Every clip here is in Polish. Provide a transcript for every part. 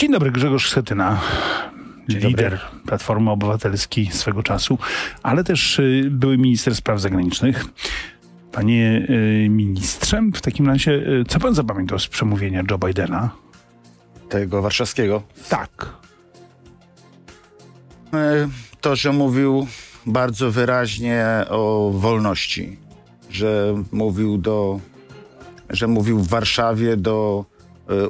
Dzień dobry, Grzegorz Schetyna. Lider Platformy Obywatelskiej swego czasu, ale też y, były minister spraw zagranicznych. Panie y, ministrze, w takim razie, y, co pan zapamiętał z przemówienia Joe Bidena? Tego warszawskiego. Tak. E, To, że mówił bardzo wyraźnie o wolności, że mówił do, że mówił w Warszawie do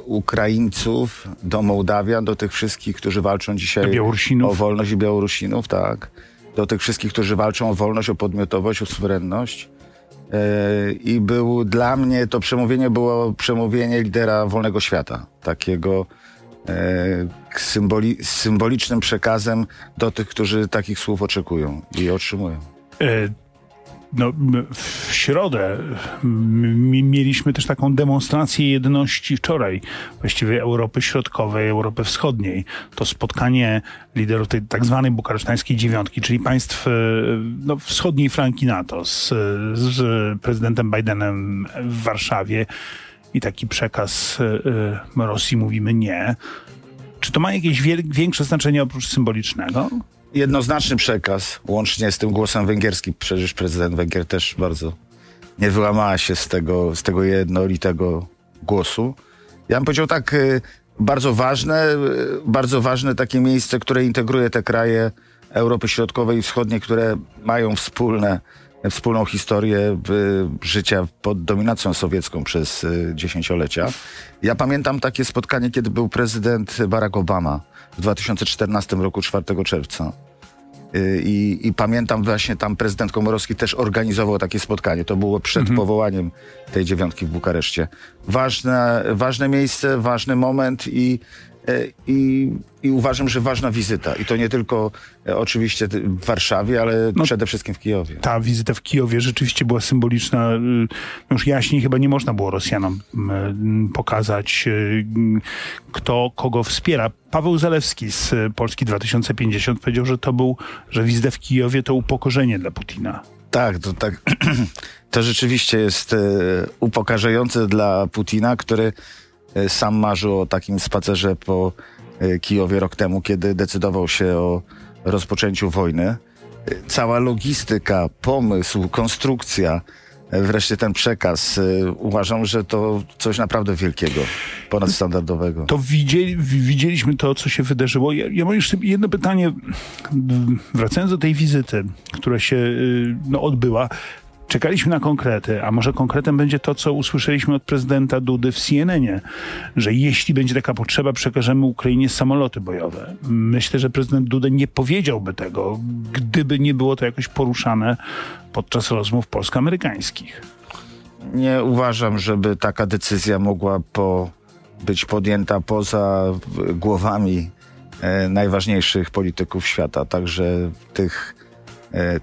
Ukraińców, do Mołdawian, do tych wszystkich, którzy walczą dzisiaj o wolność i Białorusinów, tak. Do tych wszystkich, którzy walczą o wolność, o podmiotowość, o suwerenność. E, I był dla mnie to przemówienie było przemówienie lidera wolnego świata, takiego e, symboli, symbolicznym przekazem do tych, którzy takich słów oczekują i otrzymują. No, w środę mieliśmy też taką demonstrację jedności wczoraj, właściwie Europy Środkowej, Europy Wschodniej. To spotkanie liderów tej tak zwanej bukaresztańskiej dziewiątki, czyli państw e, no, wschodniej flanki NATO z, z prezydentem Bidenem w Warszawie i taki przekaz e, e, Rosji mówimy nie. Czy to ma jakieś większe znaczenie oprócz symbolicznego? Jednoznaczny przekaz, łącznie z tym głosem węgierskim. Przecież prezydent Węgier też bardzo nie wyłamała się z tego, z tego jednolitego głosu. Ja bym powiedział tak, y, bardzo ważne, y, bardzo ważne takie miejsce, które integruje te kraje Europy Środkowej i Wschodniej, które mają wspólne, wspólną historię y, życia pod dominacją sowiecką przez dziesięciolecia. Ja pamiętam takie spotkanie, kiedy był prezydent Barack Obama w 2014 roku, 4 czerwca. Y, I, I pamiętam właśnie tam prezydent Komorowski też organizował takie spotkanie. To było przed powołaniem tej dziewiątki w Bukareszcie. Ważne, ważne miejsce, ważny moment i, i, i uważam, że ważna wizyta. I to nie tylko e, oczywiście w Warszawie, ale przede wszystkim w Kijowie. ta wizyta w Kijowie rzeczywiście była symboliczna. Y, Już jaśniej chyba nie można było Rosjanom pokazać, y, kto kogo wspiera. Paweł Zalewski z y, Polski 2050 powiedział, że to był, że wizyta w Kijowie to upokorzenie dla Putina. Tak, to tak. To rzeczywiście jest e, upokarzające dla Putina, który e, sam marzył o takim spacerze po e, Kijowie rok temu, kiedy decydował się o rozpoczęciu wojny. E, Cała logistyka, pomysł, konstrukcja, e, wreszcie ten przekaz. e, Uważam, że to coś naprawdę wielkiego, ponadstandardowego. To widzieli, wi- widzieliśmy to, co się wydarzyło. Ja, ja mam jeszcze jedno pytanie, wracając do tej wizyty, która się y, no, odbyła. Czekaliśmy na konkrety, a może konkretem będzie to, co usłyszeliśmy od prezydenta Dudy w CNN-ie, że jeśli będzie taka potrzeba, przekażemy Ukrainie samoloty bojowe. Myślę, że prezydent Duda nie powiedziałby tego, gdyby nie było to jakoś poruszane podczas rozmów polsko-amerykańskich. Nie uważam, żeby taka decyzja mogła po, być podjęta poza głowami e, najważniejszych polityków świata, także tych,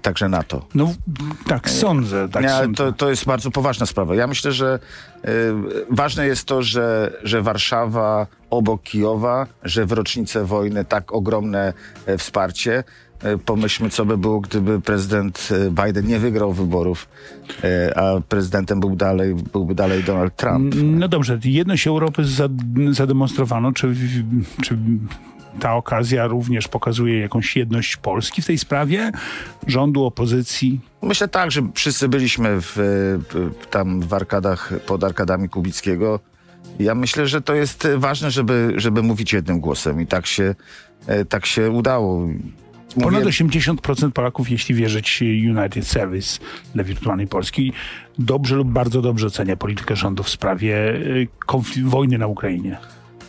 także NATO. No tak, sądzę. Tak Nie, sądzę. to, to jest bardzo poważna sprawa. Ja myślę, że e, ważne jest to, że, że Warszawa obok Kijowa, że w rocznicę wojny tak ogromne e, wsparcie. E, Pomyślmy, co by było, gdyby prezydent e, Biden nie wygrał wyborów, e, a prezydentem był dalej, byłby dalej Donald Trump. No dobrze, jedność Europy za- zademonstrowano. Czy, czy ta okazja również pokazuje jakąś jedność Polski w tej sprawie? Rządu, opozycji? Myślę tak, że wszyscy byliśmy w, tam w arkadach, pod arkadami Kubickiego. Ja myślę, że to jest ważne, żeby, żeby mówić jednym głosem i tak się, e, tak się udało. Ponad Mówię- 80% Polaków, jeśli wierzyć United Service dla wirtualnej Polski, dobrze lub bardzo dobrze ocenia politykę rządu w sprawie konfli- wojny na Ukrainie.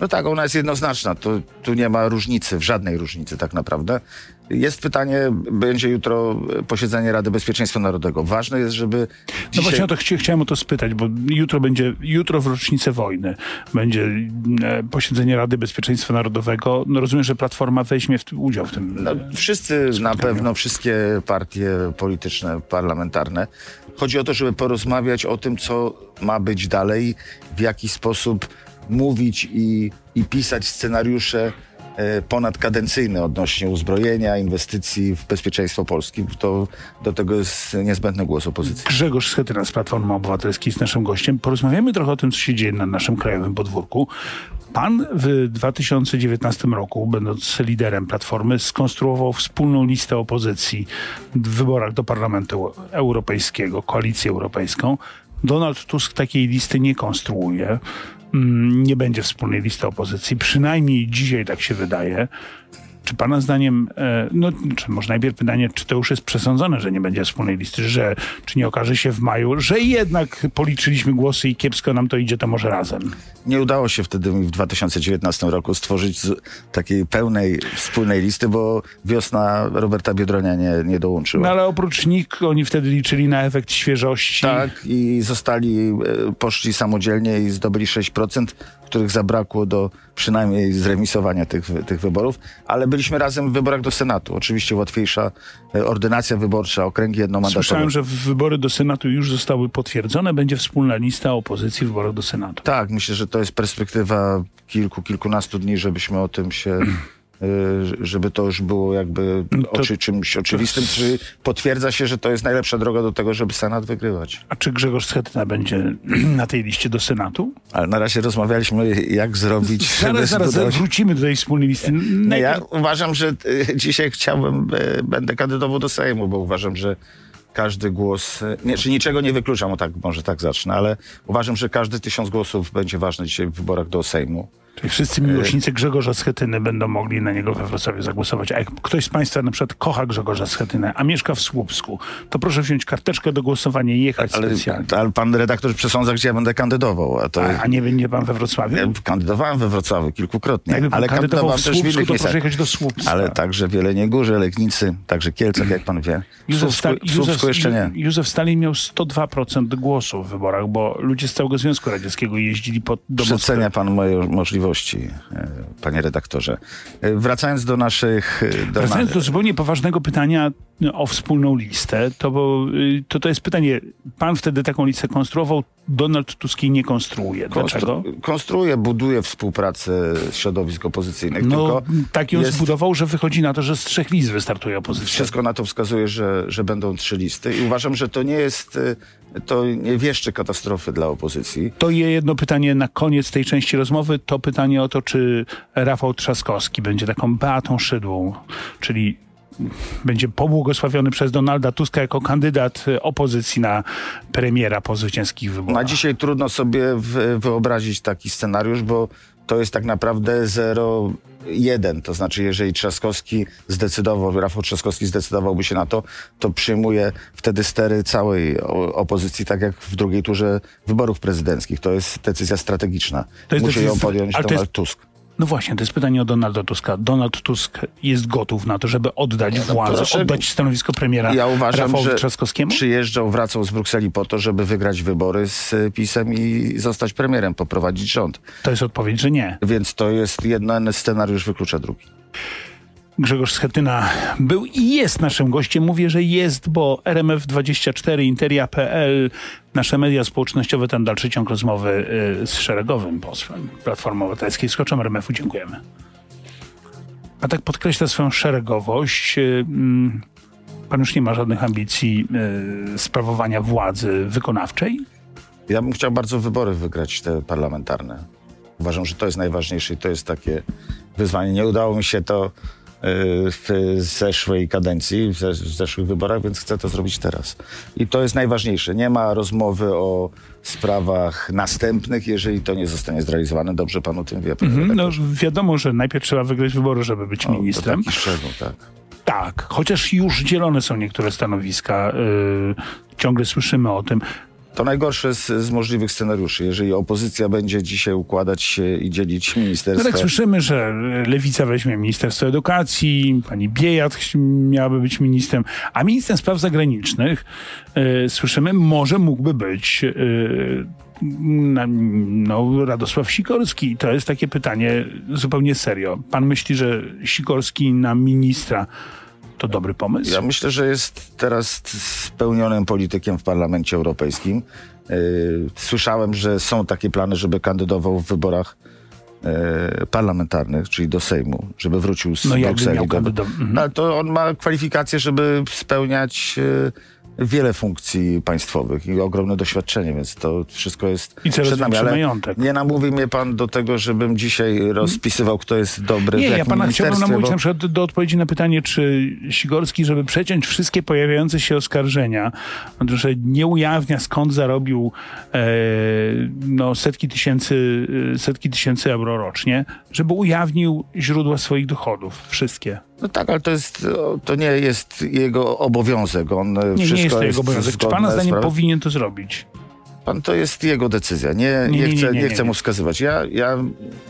No tak, ona jest jednoznaczna. Tu, tu nie ma różnicy, żadnej różnicy tak naprawdę. Jest pytanie, będzie jutro posiedzenie Rady Bezpieczeństwa Narodowego. Ważne jest, żeby No dzisiaj... właśnie o to chci- chciałem o to spytać, bo jutro będzie, jutro w rocznicę wojny będzie e, posiedzenie Rady Bezpieczeństwa Narodowego. No rozumiem, że Platforma weźmie w tym udział w tym. No, wszyscy na pewno, wszystkie partie polityczne, parlamentarne. Chodzi o to, żeby porozmawiać o tym, co ma być dalej, w jaki sposób mówić i, i pisać scenariusze e, ponadkadencyjne odnośnie uzbrojenia, inwestycji w bezpieczeństwo Polski. To, do tego jest niezbędny głos opozycji. Grzegorz Schetyna z Platformy Obywatelskiej jest naszym gościem. Porozmawiamy trochę o tym, co się dzieje na naszym krajowym podwórku. Pan w 2019 roku, będąc liderem Platformy, skonstruował wspólną listę opozycji w wyborach do Parlamentu Europejskiego, Koalicję Europejską. Donald Tusk takiej listy nie konstruuje. Mm, Nie będzie wspólnej listy opozycji. Przynajmniej dzisiaj tak się wydaje. Czy pana zdaniem, e, no czy może najpierw pytanie, czy to już jest przesądzone, że nie będzie wspólnej listy, że czy nie okaże się w maju, że jednak policzyliśmy głosy i kiepsko nam to idzie, to może razem. Nie udało się wtedy w 2019 roku stworzyć takiej pełnej wspólnej listy, bo wiosna Roberta Biedronia nie, nie dołączyła. No ale oprócz nich oni wtedy liczyli na efekt świeżości. Tak, i zostali, e, poszli samodzielnie i zdobyli 6%, których zabrakło do przynajmniej zremisowania tych, tych wyborów, ale byliśmy razem w wyborach do Senatu. Oczywiście łatwiejsza e, ordynacja wyborcza, okręgi jednomandatowe. Słyszałem, że wybory do Senatu już zostały potwierdzone. Będzie wspólna lista opozycji w wyborach do Senatu. Tak, myślę, że to jest perspektywa kilku, kilkunastu dni, żebyśmy o tym się, żeby to już było jakby To- oczy, czymś oczywistym. Czy potwierdza się, że to jest najlepsza droga do tego, żeby Senat wygrywać? A czy Grzegorz Schetyna będzie na tej liście do Senatu? Ale na razie rozmawialiśmy, jak zrobić, Zaraz, zaraz zbudować- wrócimy do tej wspólnej listy. Nie, ja uważam, że e, dzisiaj chciałbym, e, będę kandydował do Sejmu, bo uważam, że każdy głos, nie, czy niczego nie wykluczam, o tak, może tak zacznę, ale uważam, że każdy tysiąc głosów będzie ważny dzisiaj w wyborach do Sejmu. Czyli wszyscy miłośnicy Grzegorza Schetyny będą mogli na niego we Wrocławiu zagłosować. A jak ktoś z Państwa na przykład kocha Grzegorza Schetynę, a mieszka w Słupsku, to proszę wziąć karteczkę do głosowania i jechać Ale, specjalnie. ale pan redaktor przesądza, gdzie ja będę kandydował, a to... A, a nie będzie Pan we Wrocławiu? Ja kandydowałem we Wrocławiu kilkukrotnie, Jakby Pan ale kandydował kandydowałem w też w Słupsku, innych to miejscach. proszę jechać do Słupska. Ale także w Jeleniej Górze, Legnicy, także Kielcach, jak pan wie. W Józef, Słupsku, w Słupsku jeszcze nie. Józef Stalin miał 102% głosów w wyborach, bo ludzie z całego Związku Radzieckiego jeździli pod, do. Przecenia pan moje możliwości, e, panie redaktorze. E, Wracając do naszych... e, Do Wracając do zupełnie poważnego pytania no, o wspólną listę, to, bo, y, to to jest pytanie, pan wtedy taką listę konstruował, Donald Tusk jej nie konstruuje. Dlaczego? Konstru- konstruuje, buduje współpracę środowisk opozycyjnych, No, tak ją jest- zbudował, że wychodzi na to, że z trzech list wystartuje opozycja. wszystko na to wskazuje, że, że będą trzy listy i uważam, że to nie jest, e, to nie wieszczy katastrofy dla opozycji. To je jedno pytanie na koniec tej części rozmowy, to pytanie o to, czy Rafał Trzaskowski będzie taką Beatą Szydłą, czyli będzie pobłogosławiony przez Donalda Tuska jako kandydat opozycji na premiera po zwycięskich wyborach. Na dzisiaj trudno sobie wyobrazić taki scenariusz, bo to jest tak naprawdę 0-1. To znaczy, jeżeli Trzaskowski zdecydował, Rafał Trzaskowski zdecydowałby się na to, to przyjmuje wtedy stery całej opozycji, tak jak w drugiej turze wyborów prezydenckich. To jest decyzja strategiczna. To jest Musi decyzja ją podjąć Donald jest- Tusk. No właśnie, to jest pytanie o Donalda Tuska. Donald Tusk jest gotów na to, żeby oddać władzę, proszę. oddać stanowisko premiera Ja uważam, Rafałowi że Trzaskowskiemu? przyjeżdżał, wracał z Brukseli po to, żeby wygrać wybory z e, PiSem i zostać premierem, poprowadzić rząd. To jest odpowiedź, że nie. Więc to jest jeden scenariusz wyklucza drugi. Grzegorz Schetyna był i jest naszym gościem. Mówię, że jest, bo RMF24, Interia.pl, nasze media społecznościowe, ten dalszy ciąg rozmowy y, z szeregowym posłem Platformy Obywatelskiej. Skoczem RMF-u dziękujemy. A tak podkreśla swoją szeregowość. y, mm, Pan już nie ma żadnych ambicji y, sprawowania władzy wykonawczej? Ja bym chciał bardzo wybory wygrać te parlamentarne. Uważam, że to jest najważniejsze i to jest takie wyzwanie. Nie udało mi się to w zeszłej kadencji, w, zesz- w zeszłych wyborach, więc chcę to zrobić teraz. I to jest najważniejsze. Nie ma rozmowy o sprawach następnych, jeżeli to nie zostanie zrealizowane. Dobrze pan o tym wie. Mhm, No wiadomo, że najpierw trzeba wygrać wybory, żeby być O, to ministrem. szczegół, tak. Tak, chociaż już dzielone są niektóre stanowiska. Yy, ciągle słyszymy o tym. To najgorsze z, z możliwych scenariuszy. Jeżeli opozycja będzie dzisiaj układać się i dzielić No ministerstwo. tak słyszymy, że Lewica weźmie Ministerstwo Edukacji, pani Biejat miałaby być ministrem, a ministrem spraw zagranicznych, e, słyszymy, może mógłby być na, no, Radosław Sikorski. To jest takie pytanie zupełnie serio. Pan myśli, że Sikorski na ministra to dobry pomysł? Ja myślę, że jest teraz spełnionym politykiem w Parlamencie Europejskim. Yy, Słyszałem, że są takie plany, żeby kandydował w wyborach yy, parlamentarnych, czyli do Sejmu, żeby wrócił z No Brukseli. do-. Mhm. No, ale to on ma kwalifikacje, żeby spełniać yy, wiele funkcji państwowych i ogromne doświadczenie, więc to wszystko jest I przed nami. Ale majątek. nie namówi mnie pan do tego, żebym dzisiaj rozpisywał, kto jest dobry Nie, w ja pana chciałbym namówić bo- na przykład do, do odpowiedzi na pytanie, czy Sigorski, żeby przeciąć wszystkie pojawiające się oskarżenia, że nie ujawnia skąd zarobił e, no, setki, tysięcy, e, setki tysięcy euro rocznie, żeby ujawnił źródła swoich dochodów, wszystkie. No tak, ale to, jest, to nie jest jego obowiązek. On e, Nie, wszystko nie jest to jego obowiązek. Czy pana zdaniem prawem. powinien to zrobić? Pan to jest jego decyzja. Nie, nie, Nie, nie, chcę, nie, chcę mu wskazywać. Ja, ja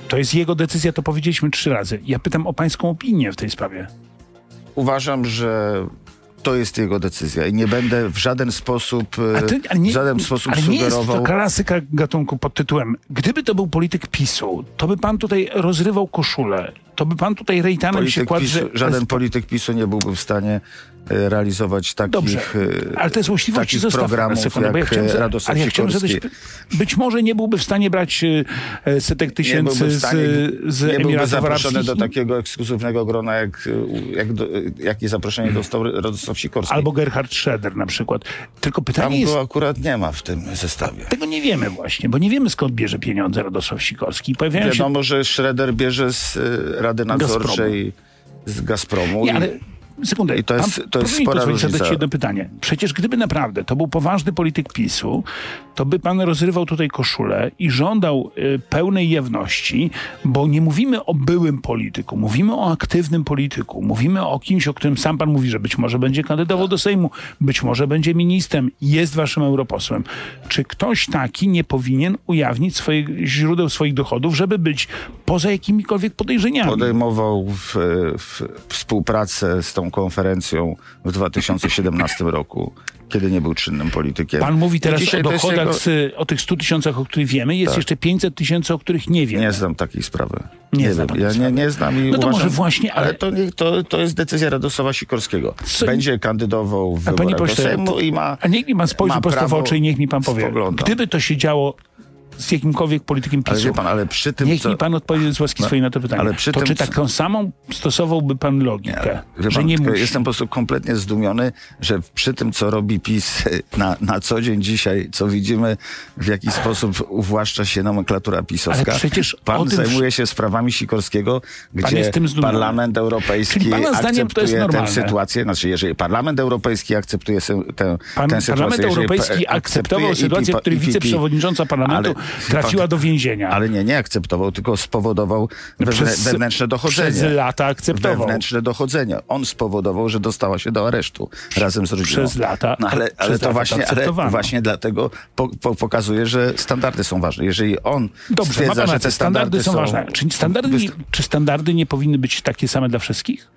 To jest jego decyzja, to powiedzieliśmy trzy razy. Ja pytam o pańską opinię w tej sprawie. uważam, że to jest jego decyzja i nie będę w żaden sposób, e, A ty, ale nie, w żaden sposób ale nie jest sugerował. to klasyka gatunku pod tytułem Gdyby to był polityk PiSu, to by pan tutaj rozrywał koszulę, to by pan tutaj rejtanem się Polityk kładł, PiSu, że... żaden polityk PiSu nie byłby w stanie e, realizować takich, Dobrze, e, ale te złośliwości programów sekundę, bo ja jak chciałem, ale ja chciałem zadać, być może nie byłby w stanie brać e, setek Nie tysięcy w stanie, z, z nie byłby zaproszony Arabskich do takiego ekskluzywnego grona, jak, jak do, jakie zaproszenie dostał Radosław Sikorski. albo Gerhard Schroeder na przykład. Tylko Tam pytanie jest, go akurat nie ma w tym zestawie. tego nie wiemy właśnie, bo nie wiemy skąd bierze pieniądze Radosław Sikorski. Pojawiają się Wiadomo, że Schroeder bierze z Rady Nadzorczej z Gazpromu. Nie, ale sekundę. I to jest- to jest spora pozwolić zadać różnica. jedno pytanie. Przecież gdyby naprawdę to był poważny polityk PiSu, to by pan rozrywał tutaj koszulę i żądał y, pełnej jawności, bo nie mówimy o byłym polityku, mówimy o aktywnym polityku, mówimy o kimś, o którym sam pan mówi, że być może będzie kandydował do Sejmu, być może będzie ministrem, jest waszym europosłem. Czy ktoś taki nie powinien ujawnić swoich źródeł swoich dochodów, żeby być poza jakimikolwiek podejrzeniami? podejmował w, w współpracę z tą konferencją w 2017 roku, kiedy nie był czynnym politykiem. Pan mówi teraz o dochodach, jego- z, o tych 100 tysiącach, o których wiemy. Jest Tak. jeszcze 500 tysięcy, o których nie wiemy. Nie znam takiej sprawy. Nie zna wiem. pan tej Ja nie, nie znam i No to uważam, może właśnie, ale- ale to, nie, to, to jest decyzja Radosława Sikorskiego. Co- Będzie kandydował w wyborach do pośle, Sejmu to- i ma a niech mi pan spojrzy prosto w oczy i niech mi pan powie. spogląda. Gdyby to się działo z jakimkolwiek politykiem Ale PiSu, wie pan, ale przy tym, niech co... mi pan odpowie z łaski No, swojej na to pytanie. ale przy to tym, czy taką samą stosowałby pan logikę, Wie że pan, nie musi? Jestem po prostu kompletnie zdumiony, że przy tym, co robi PiS na, na co dzień dzisiaj, co widzimy, w jaki sposób uwłaszcza się nomenklatura pisowska. Ale przecież Pan tym zajmuje się sprawami Sikorskiego, gdzie. Parlament Europejski Czyli pana zdaniem to jest akceptuje tę normalne? sytuację. Znaczy, jeżeli Parlament Europejski akceptuje se- tę, Pan, tę sytuację... Parlament Europejski akceptował akceptuje sytuację, w której wiceprzewodnicząca parlamentu ale- trafiła do więzienia. Ale nie, nie akceptował, tylko spowodował wewnę, Przez- wewnętrzne dochodzenie. Przez lata akceptował. Wewnętrzne dochodzenie. On spowodował, że dostała się do aresztu razem z rodziną. Przez lata- No, ale, przez ale to lata właśnie, ale właśnie dlatego po, po, pokazuje, że standardy są ważne. Jeżeli on Dobrze, stwierdza, że te standardy, są, ważne. są Czy standardy, nie, czy standardy nie powinny być takie same dla wszystkich?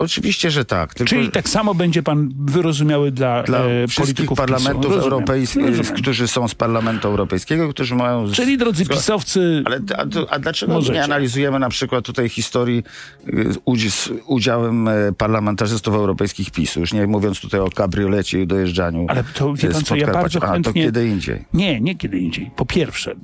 Oczywiście, że tak. Tylko Czyli tak samo będzie pan wyrozumiały dla, dla e, wszystkich polityków parlamentów europejskich, rozumiem. którzy są z Parlamentu Europejskiego, którzy mają... Czyli drodzy pisowcy, Ale a, a dlaczego Możecie. nie analizujemy na przykład tutaj historii y, z udzi- z udziałem e, parlamentarzystów europejskich PiSu, już nie mówiąc tutaj o kabriolecie i dojeżdżaniu Ale to wie e, pan co, ja bardzo A to chętnie- kiedy indziej. nie, nie kiedy indziej. Po pierwsze,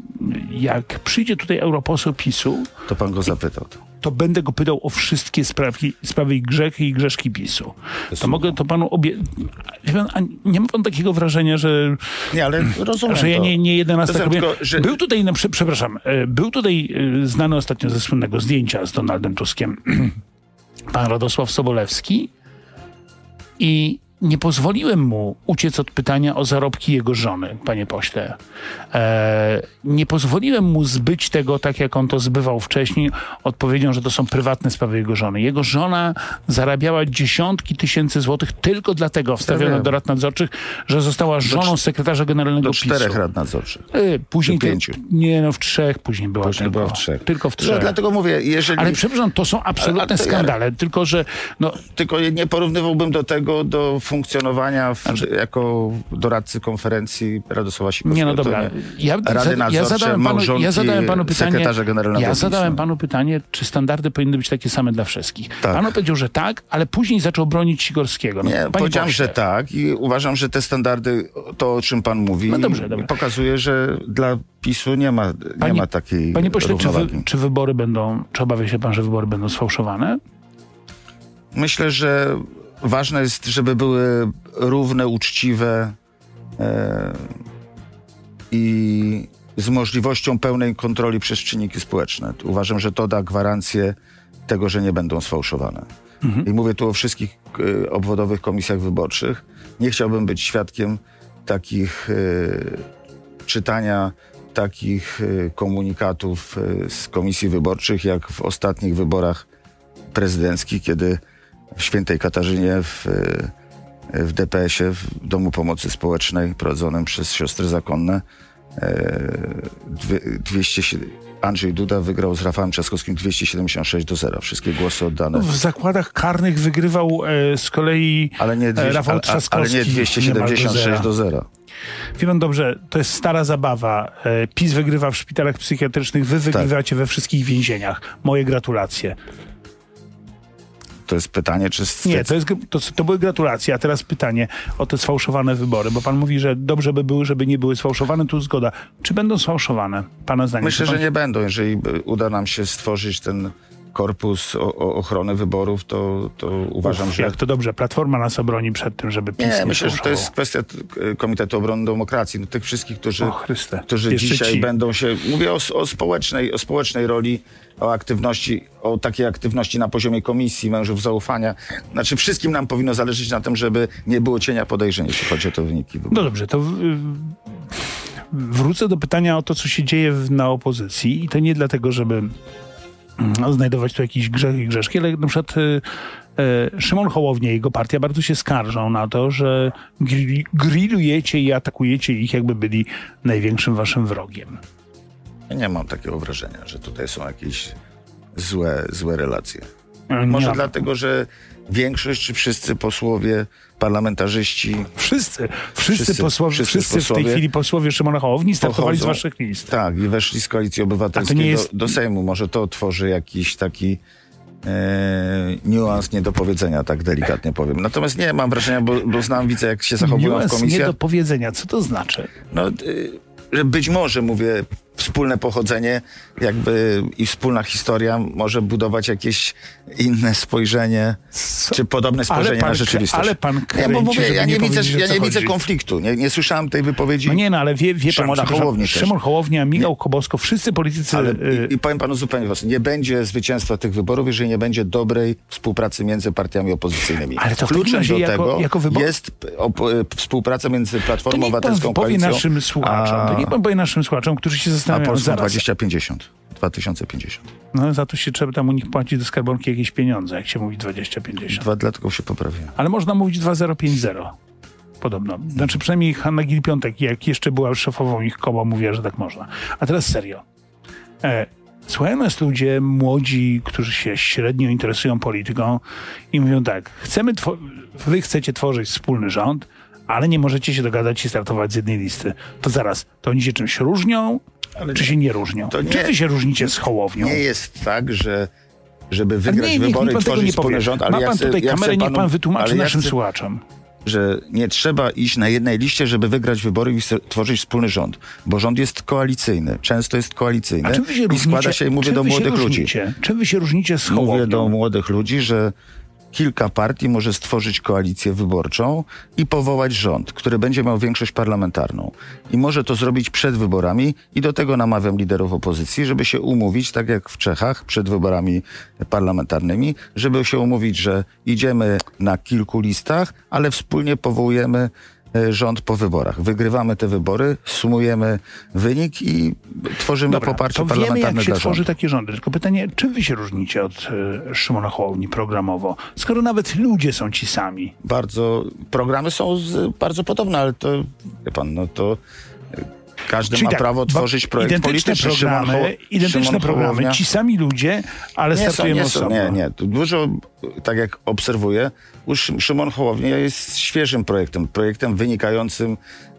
jak przyjdzie tutaj europoseł PiSu, To pan go zapytał. To będę go pytał o wszystkie sprawy, sprawy i grzechy i grzeszki PiSu. To mogę to panu obie... Pan, a nie ma pan takiego wrażenia, że Nie, ale rozumiem że ja nie, nie jeden raz tak znaczy robię. tylko, że- Był tutaj, prze- przepraszam, e, był tutaj e, znany ostatnio ze słynnego zdjęcia z Donaldem Tuskiem pan Radosław Sobolewski i nie pozwoliłem mu uciec od pytania o zarobki jego żony, panie pośle. E, nie pozwoliłem mu zbyć tego, tak jak on to zbywał wcześniej, odpowiedzią, że to są prywatne sprawy jego żony. Jego żona zarabiała dziesiątki tysięcy złotych tylko dlatego, wstawiona wiem. do rad nadzorczych, że została żoną sekretarza generalnego Do PiSu. czterech rad nadzorczych. E, później Do pięciu. Nie, no w trzech później była Później tylko. była w trzech. Tylko w No, trzech. dlatego mówię, jeżeli... Ale przepraszam, to są absolutne Ale- ale skandale, tylko że no, Tylko nie porównywałbym do tego, do funkcjonowania w, jako doradcy konferencji Radosława Sikorskiego. Nie, no dobra. nie. Ja, Rady ja, nadzorcze, zadałem panu, ja małżonki zadałem panu pytanie. sekretarza generalnego Ja zadałem panu pytanie, czy standardy powinny być takie same dla wszystkich. Tak. Pan odpowiedział, że tak, ale później zaczął bronić Sikorskiego. No, Nie, powiedziałem, że tak i uważam, że te standardy, to o czym pan mówi, No dobrze, dobra. pokazuje, że dla PiSu nie ma, nie Panie- ma takiej Panie pośle, czy, wy, czy wybory będą, czy obawia się pan, że wybory będą sfałszowane? Myślę, że ważne jest, żeby były równe, uczciwe e, i z możliwością pełnej kontroli przez czynniki społeczne. Uważam, że to da gwarancję tego, że nie będą sfałszowane. I mówię tu o wszystkich e, obwodowych komisjach wyborczych. Nie chciałbym być świadkiem takich e, czytania takich e, komunikatów z komisji wyborczych, jak w ostatnich wyborach prezydenckich, kiedy w Świętej Katarzynie w, e, w DPS-ie, w Domu Pomocy Społecznej prowadzonym przez siostry zakonne e, dwie- 200, Andrzej Duda wygrał z Rafałem Trzaskowskim 276 do 0. Wszystkie głosy oddane. W zakładach karnych wygrywał e, z kolei Ale nie, e, dwie, Rafał ale, ale nie Trzaskowski. niemal do zera. 276 do 0. Wie pan dobrze, to jest stara zabawa. PiS wygrywa w szpitalach psychiatrycznych, wy wygrywacie we wszystkich więzieniach. Moje gratulacje. To jest pytanie, czy... Nie, to, jest, to, to były gratulacje, a teraz pytanie o te sfałszowane wybory, bo pan mówi, że dobrze by były, żeby nie były sfałszowane, tu zgoda. Czy będą sfałszowane, pana zdaniem? Myślę, pan... że nie będą. Jeżeli by uda nam się stworzyć ten korpus o, o ochrony wyborów, to, to uważam, Uf, że... Jak to dobrze, Platforma nas obroni przed tym, żeby PiS nie, Nie, myślę, że to jest kwestia Komitetu Obrony Demokracji. No, tych wszystkich, którzy, którzy Jeszcze dzisiaj ci. będą się... Mówię o, o, społecznej, o społecznej roli, o aktywności, o takiej aktywności na poziomie komisji, mężów zaufania. Znaczy wszystkim nam powinno zależeć na tym, żeby nie było cienia podejrzeń, jeśli chodzi o te wyniki wyborów. No dobrze, to wrócę do pytania o to, co się dzieje w, na opozycji i to nie dlatego, żeby znajdować tu jakieś grzechy grzeszki, ale na przykład y, y, Szymon Hołownia i jego partia bardzo się skarżą na to, że grillujecie i atakujecie ich, jakby byli największym waszym wrogiem. Ja nie mam takiego wrażenia, że tutaj są jakieś złe, złe relacje. Nie Może dlatego, że większość czy wszyscy posłowie, parlamentarzyści Wszyscy, wszyscy, Wszyscy- posłowie, wszyscy wszyscy, w tej posłowie chwili posłowie Szymona Hołowni startowali z waszych list. Tak, i weszli z Koalicji Obywatelskiej jest- do, do Sejmu. Może to tworzy jakiś taki e, niuans niedopowiedzenia, tak delikatnie powiem. Natomiast nie, mam wrażenia, bo, bo znam, widzę, jak się zachowują w Niuans nie komisjach. do powiedzenia. Co to znaczy? No, y, że być może, mówię, wspólne pochodzenie jakby i wspólna historia może budować jakieś inne spojrzenie, Co? czy podobne spojrzenie pan na rzeczywistość. ale pan nie, kręci, mówię, ja nie nie, widzę, ja nie widzę konfliktu. Nie, nie słyszałem tej wypowiedzi. No nie, no ale wie, wie pan, Szymona Hołowni. Szymon Hołownia, Michał Kobosko, wszyscy politycy... Ale y, i, i powiem panu zupełnie was, nie będzie zwycięstwa tych wyborów, jeżeli nie będzie dobrej współpracy między partiami opozycyjnymi. Ale to Kluczem do jako- tego jako wybor- jest p- op, e, współpraca między to Platformą niech pan Obywatelską powie Koalicją naszym słuchaczom, to niech pan powie naszym słuchaczom, którzy się a zastanawiają Polską zaraz. 2050. 2050. No za to się trzeba tam u nich płacić do skarbonki jakieś pieniądze, jak się mówi 20-50. Dwa dlatego się poprawiłem. Ale można mówić 2050. Podobno. Znaczy przynajmniej Hanna Gil-Piątek, jak jeszcze była szefową ich koła, mówiła, że tak można. A teraz serio. E, słuchają nas ludzie młodzi, którzy się średnio interesują polityką i mówią tak, chcemy wy chcecie tworzyć wspólny rząd, ale nie możecie się dogadać i startować z jednej listy. To zaraz, to oni się czymś różnią, czy się nie różnią? To Czy nie- wy się różnicie z Hołownią? Nie jest tak, że żeby Ale wygrać nie, wybory pan i nie tworzyć wspólny rząd, ale Ma ja pan chcę, tutaj ja kamerę, niech pan wytłumaczy ale ja naszym chcę, słuchaczom. że nie trzeba iść na jednej liście, żeby wygrać wybory i tworzyć wspólny rząd, bo rząd jest koalicyjny, często jest koalicyjny A czym wy się i różnicie? składa się, i mówię do młodych ludzi? Czym wy się różnicie z mówię Hołownią? do młodych ludzi, że kilka partii może stworzyć koalicję wyborczą i powołać rząd, który będzie miał większość parlamentarną. I może to zrobić przed wyborami i do tego namawiam liderów opozycji, żeby się umówić, tak jak w Czechach, przed wyborami parlamentarnymi, żeby się umówić, że idziemy na kilku listach, ale wspólnie powołujemy rząd po wyborach. Wygrywamy te wybory, sumujemy wynik i tworzymy Dobra, poparcie to wiemy, parlamentarne jak się tworzy rządu. takie rządy. Tylko pytanie, czym wy się różnicie od e, Szymona Hołowni programowo? Skoro nawet ludzie są ci sami. bardzo, programy są z, bardzo podobne, ale to, wie pan, no to y, każdy Czyli ma tak, prawo tworzyć projekt identyczne polityczny. Szymon programy, Hoł- identyczne Szymon programy, Hołownia- ci sami ludzie, ale nie są, startujemy nie, są, osobno. nie, nie. Tu Dużo, tak jak obserwuję, już Szymon Hołownia jest świeżym projektem, projektem wynikającym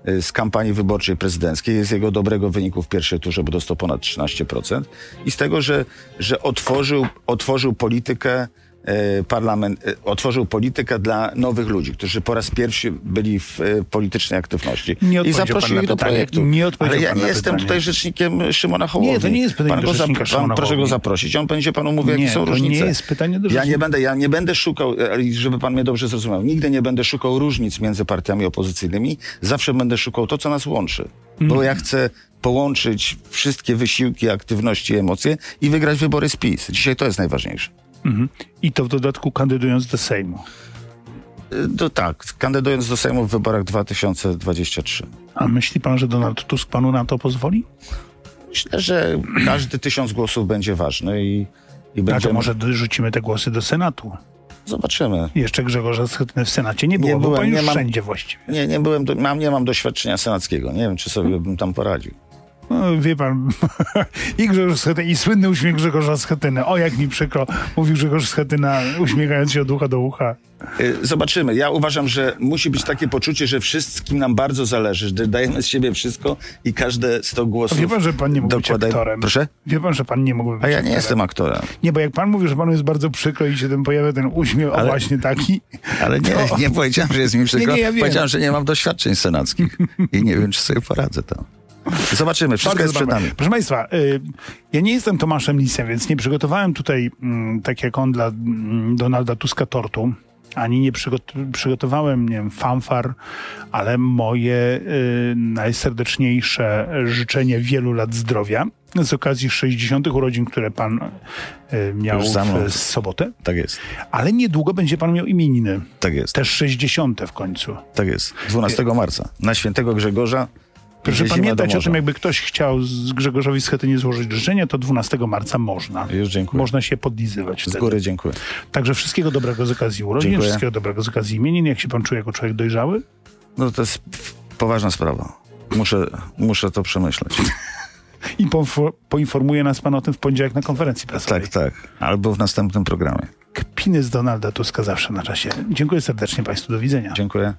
y, z kampanii wyborczej prezydenckiej, z jego dobrego wyniku w pierwszej turze, bo dostał ponad 13%. I z tego, że, że otworzył, otworzył politykę parlament, e, otworzył politykę dla nowych ludzi, którzy po raz pierwszy byli w e, politycznej aktywności. Nie I na ich do pytanie. projektu. Nie Ale ja nie jestem pytanie. tutaj rzecznikiem Szymona Hołowni. Nie, to nie jest pytanie pan do zap- rzecznika Szymona pan, Proszę go zaprosić. On będzie panu mówił, jakie Nie, są to różnice. nie jest pytanie do Ja nie rzecznika. będę, ja nie będę szukał, e, żeby pan mnie dobrze zrozumiał, nigdy nie będę szukał różnic między partiami opozycyjnymi. Zawsze będę szukał to, co nas łączy. Bo ja chcę połączyć wszystkie wysiłki, aktywności i emocje i wygrać wybory z PiS. Dzisiaj to jest najważniejsze. Mhm. I to w dodatku kandydując do Sejmu. To tak, kandydując do Sejmu w wyborach 2023. A myśli pan, że Donald Tusk panu na to pozwoli? Myślę, że każdy tysiąc głosów będzie ważny i, i A będzie... to może rzucimy te głosy do Senatu. Zobaczymy. Jeszcze Grzegorza w Senacie nie było, Nie bo byłem, pan już nie mam- wszędzie właściwie. Nie, nie byłem, mam, nie mam doświadczenia senackiego. Nie wiem, czy sobie bym tam poradził. No, wie pan, i Grzegorz Schetyna, i słynny uśmiech Grzegorza Schetyny. O, jak mi przykro, mówił Grzegorz Schetyna, uśmiechając się od ucha do ucha. Y, Zobaczymy. Ja uważam, że musi być takie poczucie, że wszystkim nam bardzo zależy, że dajemy z siebie wszystko i każde 100 głosów. Wie pan, że pan nie mógł być dokładaj- aktorem. Proszę? Wie pan, że pan nie mógł być A ja nie aktorem. jestem aktorem. Nie, bo jak pan mówi, że panu jest bardzo przykro i się tym pojawia ten uśmiech, o Ale- właśnie taki. Ale nie, to- nie powiedziałem, że jest mi przykro. Nie, nie, ja powiedziałem, że nie mam doświadczeń senackich i nie wiem, czy sobie poradzę tam. Zobaczymy. Wszystko Bardzo jest przed nami. Proszę Państwa, y, ja nie jestem Tomaszem Lisem, więc nie przygotowałem tutaj, mm, tak jak on dla mm, Donalda Tuska, tortu. Ani nie przygot- przygotowałem, nie wiem, fanfar, ale moje y, najserdeczniejsze życzenie wielu lat zdrowia z okazji 60. urodzin, które pan y, miał w sobotę. Tak jest. Ale niedługo będzie pan miał imieniny. Tak jest. Też 60. w końcu. Tak jest. 12 marca. Na świętego Grzegorza. Proszę pamiętać o tym, jakby ktoś chciał z Grzegorzowi Schetynie złożyć życzenia, to 12 marca można. Już dziękuję. Można się podlizywać Z wtedy. góry dziękuję. Także wszystkiego dobrego z okazji urodzin, Dziękuję. wszystkiego dobrego z okazji imienin. Jak się pan czuje jako człowiek dojrzały? No to jest poważna sprawa. Muszę, muszę to przemyśleć. I poinfo- poinformuje nas pan o tym w poniedziałek na konferencji prasowej. Tak, tak. Albo w następnym programie. Kpiny z Donalda Tuska zawsze na czasie. Dziękuję serdecznie państwu. Do widzenia. Dziękuję.